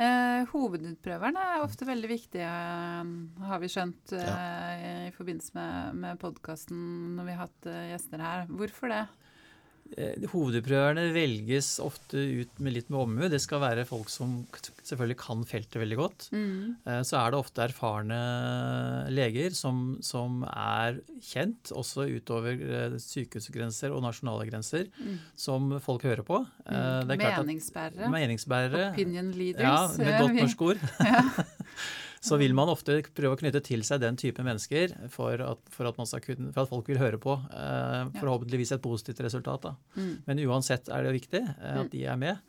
Eh, hovedutprøverne er ofte veldig viktige, eh, har vi skjønt eh, i forbindelse med, med podkasten når vi har hatt eh, gjester her. Hvorfor det? Eh, Hovedutprøverne velges ofte ut med litt med omhu. Det skal være folk som selvfølgelig kan feltet veldig godt. Mm. Eh, Så er det ofte erfarne leger som, som er kjent, også utover eh, sykehusgrenser og nasjonale grenser, Mm. som folk hører på. At- Meningsbærere. Meningsbærere. Opinion leaders. Ja, med godt norsk ord. [LAUGHS] [LAUGHS] Så vil man ofte prøve å knytte til seg den type mennesker for at, for at, man skal kunne, for at folk vil høre på. Eh, forhåpentligvis et positivt resultat. Mm. Men uansett er det viktig eh, Mm. at de er med.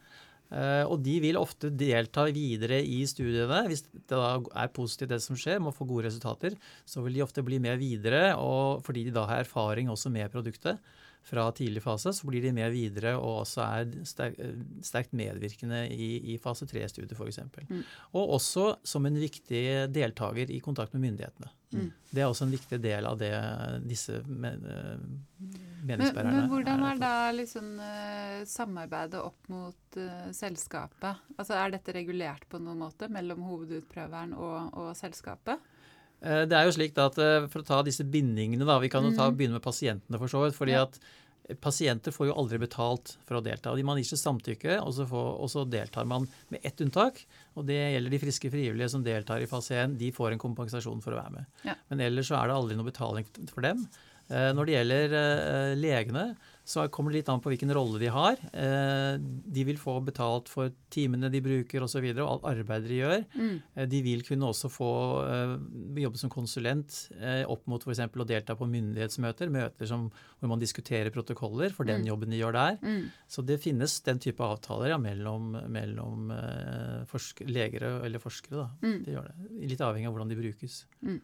Eh, og de vil ofte delta videre i studiene. Hvis det da er positivt det som skjer, må få gode resultater, så vil de ofte bli med videre. Og fordi de da har erfaring også med produktet fra tidlig fase, så blir de med videre og også er sterkt medvirkende i, i fase 3-studiet f.eks. Mm. Og også som en viktig deltaker i kontakt med myndighetene. Mm. Det er også en viktig del av det disse men, eh, Men, men hvordan er er da liksom eh, samarbeidet opp mot uh, selskapet? Altså Er dette regulert på noen måte mellom hovedutprøveren og, og selskapet? Eh, Det er jo slik at eh, For å ta disse bindingene, da, vi kan jo ta, Mhm. begynne med pasientene. for så vidt, fordi at eh, Pasienter får jo aldri betalt for å delta. De Man gir sitt samtykke, og så, får, og så deltar man med ett unntak. og Det gjelder de friske frivillige som deltar i fase 1. De får en kompensasjon for å være med. Ja. Men ellers så er det aldri noe betaling for dem. Når det gjelder legene, så kommer det litt an på hvilken rolle de har. Eh, De vil få betalt for timene de bruker osv., og, så videre, og alt arbeidet de gjør. Mm. Eh, De vil kunne også få eh, jobbe som konsulent opp mot f.eks. å delta på myndighetsmøter, møter som, hvor man diskuterer protokoller for den Mm. jobben de gjør der. Mm. Så det finnes den type avtaler ja, mellom, mellom forsk legere eller forskere. Da. Mm. Det gjør det. Litt avhengig av hvordan de brukes. Mm.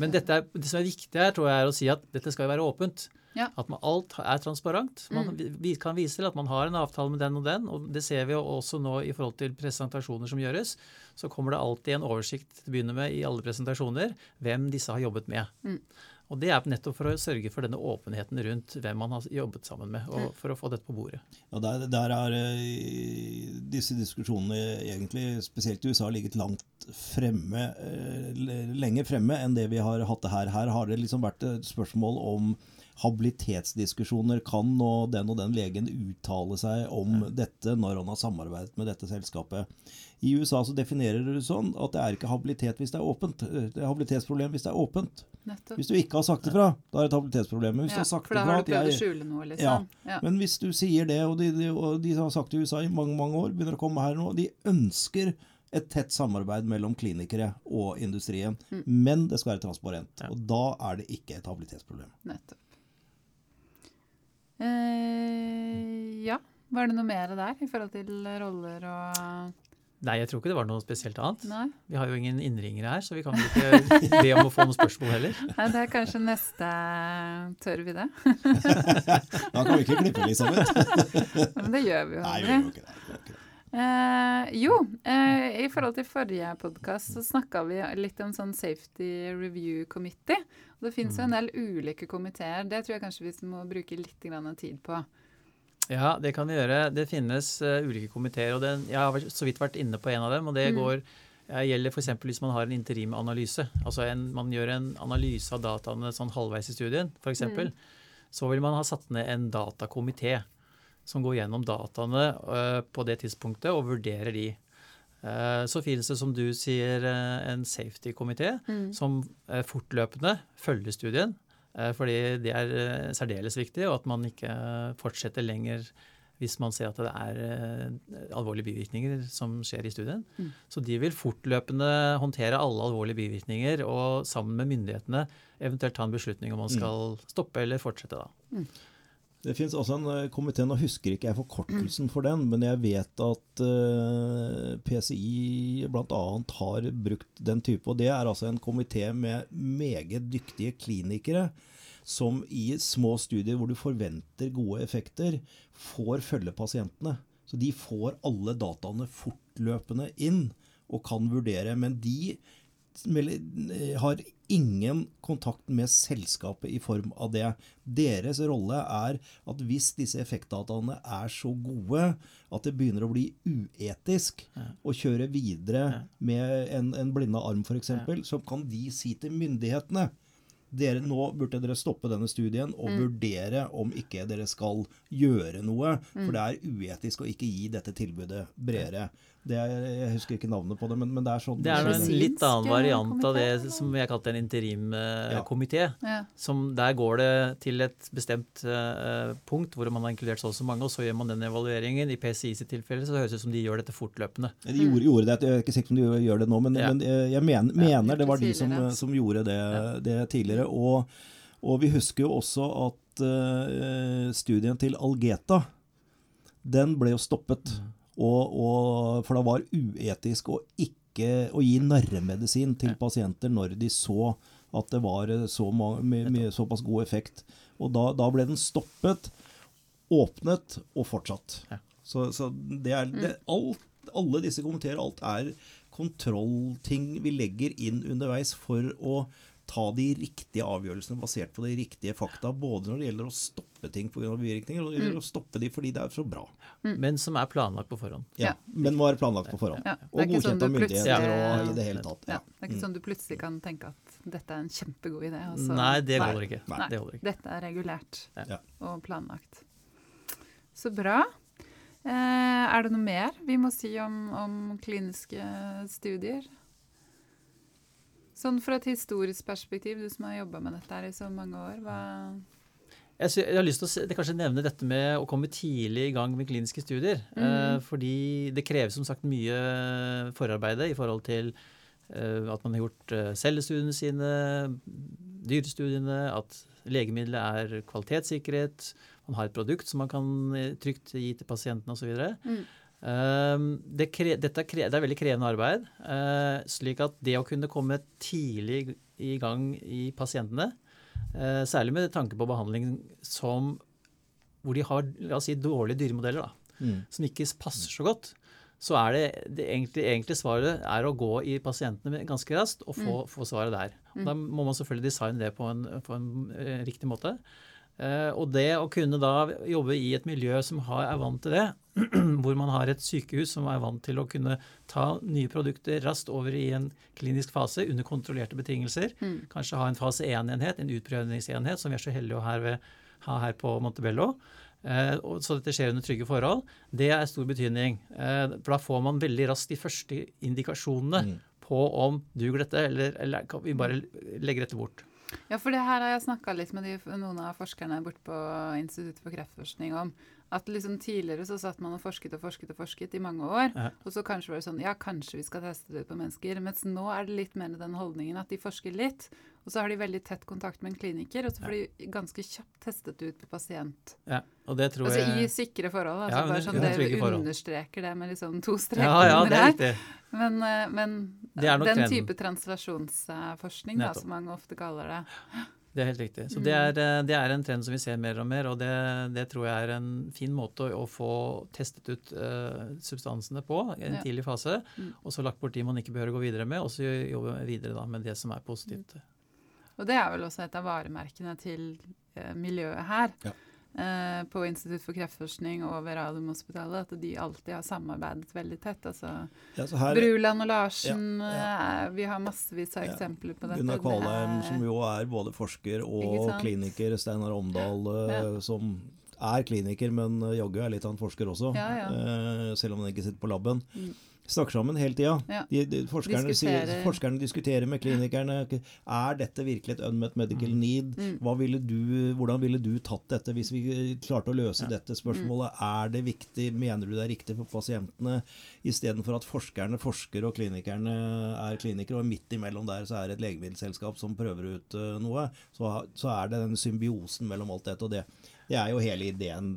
Men er, det som er viktig her, tror jeg, er å si at dette skal jo være åpent. Ja. At man, alt er transparent. Man Mm. kan vise til at man har en avtale med den og den. og Det ser vi jo også nå i forhold til presentasjoner som gjøres. Så kommer det alltid en oversikt til å begynne med i alle presentasjoner hvem disse har jobbet med. Mm. Og Det er nettopp for å sørge for denne åpenheten rundt hvem man har jobbet sammen med, og for å få dette på bordet. Ja, der, der er eh, disse diskusjonene egentlig, spesielt i USA, ligget langt fremme, eh, lenger fremme enn det vi har hatt det her. Her har det liksom vært et spørsmål om habilitetsdiskusjoner. Kan nå den og den legen uttale seg om dette når han har samarbeidet med dette selskapet? I USA så definerer det sånn at det er ikke habilitet hvis det er åpent. Det er habilitetsproblem hvis det er åpent. Nettopp. Hvis du ikke har sagt ifra, da er det et habilitetsproblem. Hvis Ja, du har sagt for da har du prøvd å skjule noe, liksom. Ja. Ja. men hvis du sier det, og de, de, og de har sagt det i USA i mange mange år, begynner å komme her nå, de ønsker et tett samarbeid mellom klinikere og industrien. Mm. Men det skal være transparent. Ja. Og da er det ikke et habilitetsproblem. Nettopp. Eh, ja. Var det noe mer der i forhold til roller og Nei, jeg tror ikke det var noe spesielt annet. Nei? Vi har jo ingen innringere her, så vi kan ikke be om å få noen spørsmål heller. [LAUGHS] Nei, det er kanskje neste Tør vi det? [LAUGHS] Da kan vi ikke klippe, sammen. [LAUGHS] Men det gjør vi jo Nei, vi aldri. gjør jo ikke det. vi gjør ikke det. Eh, jo, eh, i forhold til forrige podkast så snakka vi litt om sånn Safety Review Committee. Det fins jo en del ulike komiteer. Det tror jeg kanskje vi må bruke litt grann tid på. Ja, det kan vi gjøre. Det finnes uh, ulike komiteer. og det, Jeg har så vidt vært inne på en av dem. og Det Mm. går, eh, gjelder f.eks. hvis man har en interimanalyse. Altså en, man gjør en analyse av dataene sånn halvveis i studien, f.eks. Mm. Så vil man ha satt ned en datakomité som går gjennom dataene uh, på det tidspunktet og vurderer de. Eh, Så finnes det, som du sier, eh, en safety-komité Mm. som eh, fortløpende følger studien. Fordi det er særdeles viktig, og at man ikke fortsetter lenger hvis man ser at det er alvorlige bivirkninger som skjer i studien. Mm. Så de vil fortløpende håndtere alle alvorlige bivirkninger og sammen med myndighetene eventuelt ta en beslutning om man skal stoppe eller fortsette. da. Det fins også en eh, komité, nå husker ikke jeg forkortelsen for den, men jeg vet at uh, PCI bl.a. har brukt den type. Og det er altså en komité med meget dyktige klinikere som i små studier hvor du forventer gode effekter, får følge pasientene. Så de får alle dataene fortløpende inn og kan vurdere. Men de har ingen kontakt med selskapet i form av det. Deres rolle er at hvis disse effektdataene er så gode at det begynner å bli uetisk ja. å kjøre videre ja. med en, en blinda arm f.eks., ja. så kan de si til myndighetene dere, nå burde dere stoppe denne studien og mm. vurdere om ikke dere skal gjøre noe. For mm. det er uetisk å ikke gi dette tilbudet bredere. Er, jeg husker ikke navnet på det, men, men det er sånn Det er en litt annen variant av det som jeg kalte en interimkomité. Ja. Ja. Der går det til et bestemt uh, punkt hvor man har inkludert så og så mange, og så gjør man den evalueringen. I PCI sitt tilfelle så høres det ut som de gjør dette fortløpende. De gjorde, gjorde det, Jeg er ikke sikker på om de gjør det nå, men, ja. men jeg mener, mener, det var de som, som gjorde det, det tidligere. Og, og, vi husker jo også at uh, studien til Algeta, den ble jo stoppet. Mm. Og, og, for det var uetisk å ikke å gi narremedisin til pasienter når de så at det var så med, med såpass god effekt. Og da, da, ble den stoppet, åpnet og fortsatt. Så, så det er det, mm. alt, alle disse kommenterer, alt er kontrollting vi legger inn underveis for å ta de riktige avgjørelsene basert på de riktige fakta. Både når det gjelder å stoppe ting pga. bivirkninger, og når det gjelder mm. å stoppe de fordi det er så bra. Mm. Men som er planlagt på forhånd. Ja, men må være planlagt på forhånd. Ja. Og godkjent sånn av myndigheter og i det hele tatt. Ja. Det er ikke mm. sånn du plutselig kan tenke at dette er en kjempegod idé. Altså. Nei, det holder ikke. Nei. Det holder ikke. Dette er regulært og planlagt. Så bra. Eh, er det noe mer vi må si om, om kliniske studier? Sånn fra et historisk perspektiv, du som har jobba med dette her i så mange år, hva jeg, har lyst til å kanskje nevne dette med å komme tidlig i gang med kliniske studier. Mm. Eh, fordi det kreves som sagt mye forarbeide i forhold til eh, at man har gjort eh, cellestudiene sine, dyrestudiene, at legemiddelet er kvalitetssikret, man har et produkt som man kan trygt gi til pasienten osv. Mm. Ehm, det, dette er, det er veldig krevende arbeid. Eh, slik at det å kunne komme tidlig i gang i pasientene, eh, særlig med tanke på behandling som, hvor de har la oss si, dårlige dyremodeller, da, mm. som ikke passer så godt, så er det, det egentlig, egentlig, svaret er å gå i pasientene ganske raskt og få, mm. få svaret der. Og Da må man selvfølgelig designe det på en, på en eh, riktig måte. Uh, og det å kunne da jobbe i et miljø som er vant til det, [CLEARS THROAT] hvor man har et sykehus som er vant til å kunne ta nye produkter raskt over i en klinisk fase under kontrollerte betingelser. Mm. Kanskje ha en fase 1-enhet, en utprøvingsenhet, som vi er så heldige å ha her på Montebello. Eh, så dette skjer under trygge forhold. Det er stor betydning. Eh, for da får man veldig raskt de første indikasjonene mm. på om duger dette, eller, eller kan vi bare legge dette bort. Ja, for det her har jeg snakka litt med de, noen av forskerne borte på Instituttet for kreftforskning om. At liksom tidligere så satt man og forsket og forsket og forsket i mange år. Ja. Og så kanskje var det sånn Ja, kanskje vi skal teste det ut på mennesker. Mens nå er det litt mer den holdningen at de forsker litt, og så har de veldig tett kontakt med en kliniker, og så får ja. de ganske kjapt testet ut på pasient. Ja, og det tror altså jeg... i sikre forhold. Altså ja, bare sånn Dere understreker det med liksom to streker ja, ja, under her. Men, eh, men den trenden. type translasjonsforskning, da, som mange ofte kaller det. Det er helt riktig. Så det er, eh, det er, en trend som vi ser mer og mer, og det, det tror jeg er en fin måte å, å få testet ut uh, substansene på i en tidlig fase, mm. og så lagt bort de man ikke behøver å gå videre med, og så jobbe videre da, med det som er positivt. Og det er vel også et av varemerkene til eh, miljøet her. Ja. Eh, på Institutt for kreftforskning og ved Radiumhospitalet, at de alltid har samarbeidet veldig tett. Altså, ja, her, Bruland og Larsen, ja, ja. Eh, vi har massevis av eksempler på dette. Gunnar Kvalheim, som jo er både forsker og kliniker. Steinar Omdal, eh, som er kliniker, men jaggu er litt av en forsker også. selv om han ikke sitter på laben. Mm snakker sammen hele tida. Ja. De, de, forskerne, diskuterer. forskerne, diskuterer med klinikerne. Er dette virkelig et unmet medical mm. need? Mm. Ville du, hvordan ville du tatt dette hvis vi klarte å løse ja. dette spørsmålet? Mm. Er det viktig? Mener du det er riktig for pasientene? Istedenfor at forskerne forsker og klinikerne er klinikere, og midt imellom der så er det et legemiddelselskap som prøver ut uh, noe, så, så, er det den symbiosen mellom alt dette. og det. Det er jo hele ideen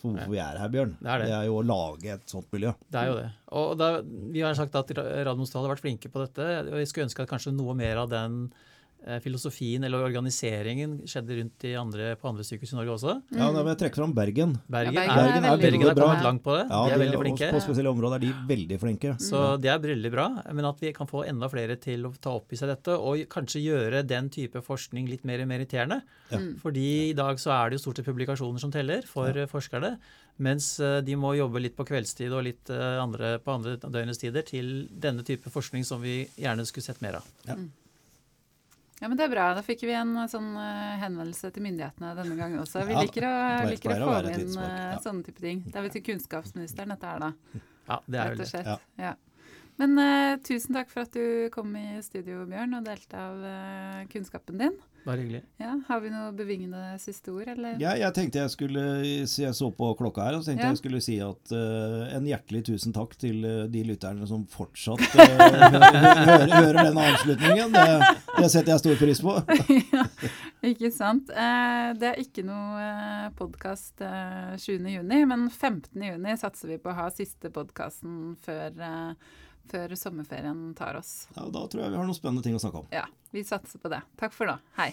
for hvorfor vi er her, Bjørn. Det er, det. det er, jo å lage et sånt miljø. Det er jo det. Og da, Vi har sagt at Radiumhospitalet har vært flinke på dette. og Jeg skulle ønske at kanskje noe mer av den filosofien eller organiseringen skjedde rundt i andre, på andre sykehus i Norge også. Ja, da vil jeg trekke fram Bergen. Bergen, Ja, er, Bergen er veldig Bergen har bra. kommet langt på det. Ja, de er de- veldig flinke. På spesielle områder er de veldig flinke. Så det er veldig bra. Men at vi kan få enda flere til å ta opp i seg dette, og kanskje gjøre den type forskning litt mer meritterende. Ja. Fordi i dag så er det jo stort sett publikasjoner som teller for ja. forskerne. Mens eh, de må jobbe litt på kveldstid og litt eh, andre, på andre døgnets tider til denne type forskning som vi gjerne skulle sett mer av. Ja, men Det er bra. Da fikk vi en sånn eh, henvendelse til myndighetene denne gangen også. Vi Ja, liker å, liker å få inn eh, ja. sånne type ting. Det er vel til kunnskapsministeren dette er, da. Ja, det er vel det. Ja. Men uh, tusen takk for at du kom i studio, Bjørn, og delte av uh, kunnskapen din. Bare hyggelig. Ja, Har vi noe bevingende siste ord, eller? Ja, jeg tenkte jeg skulle Jeg så på klokka her, og så tenkte Ja. jeg skulle si at uh, en hjertelig tusen takk til de lytterne som fortsatt [LAUGHS] hører, hører denne avslutningen. Det, det setter jeg stor pris på. [LAUGHS] ja, ikke sant. Eh, det er ikke noe uh, podkast uh, 7.6, men 15.6 satser vi på å ha siste podkasten før, før sommerferien tar oss. Ja, da tror jeg vi har noen spennende ting å snakke om. Ja, vi satser på det. Takk for nå. Hei.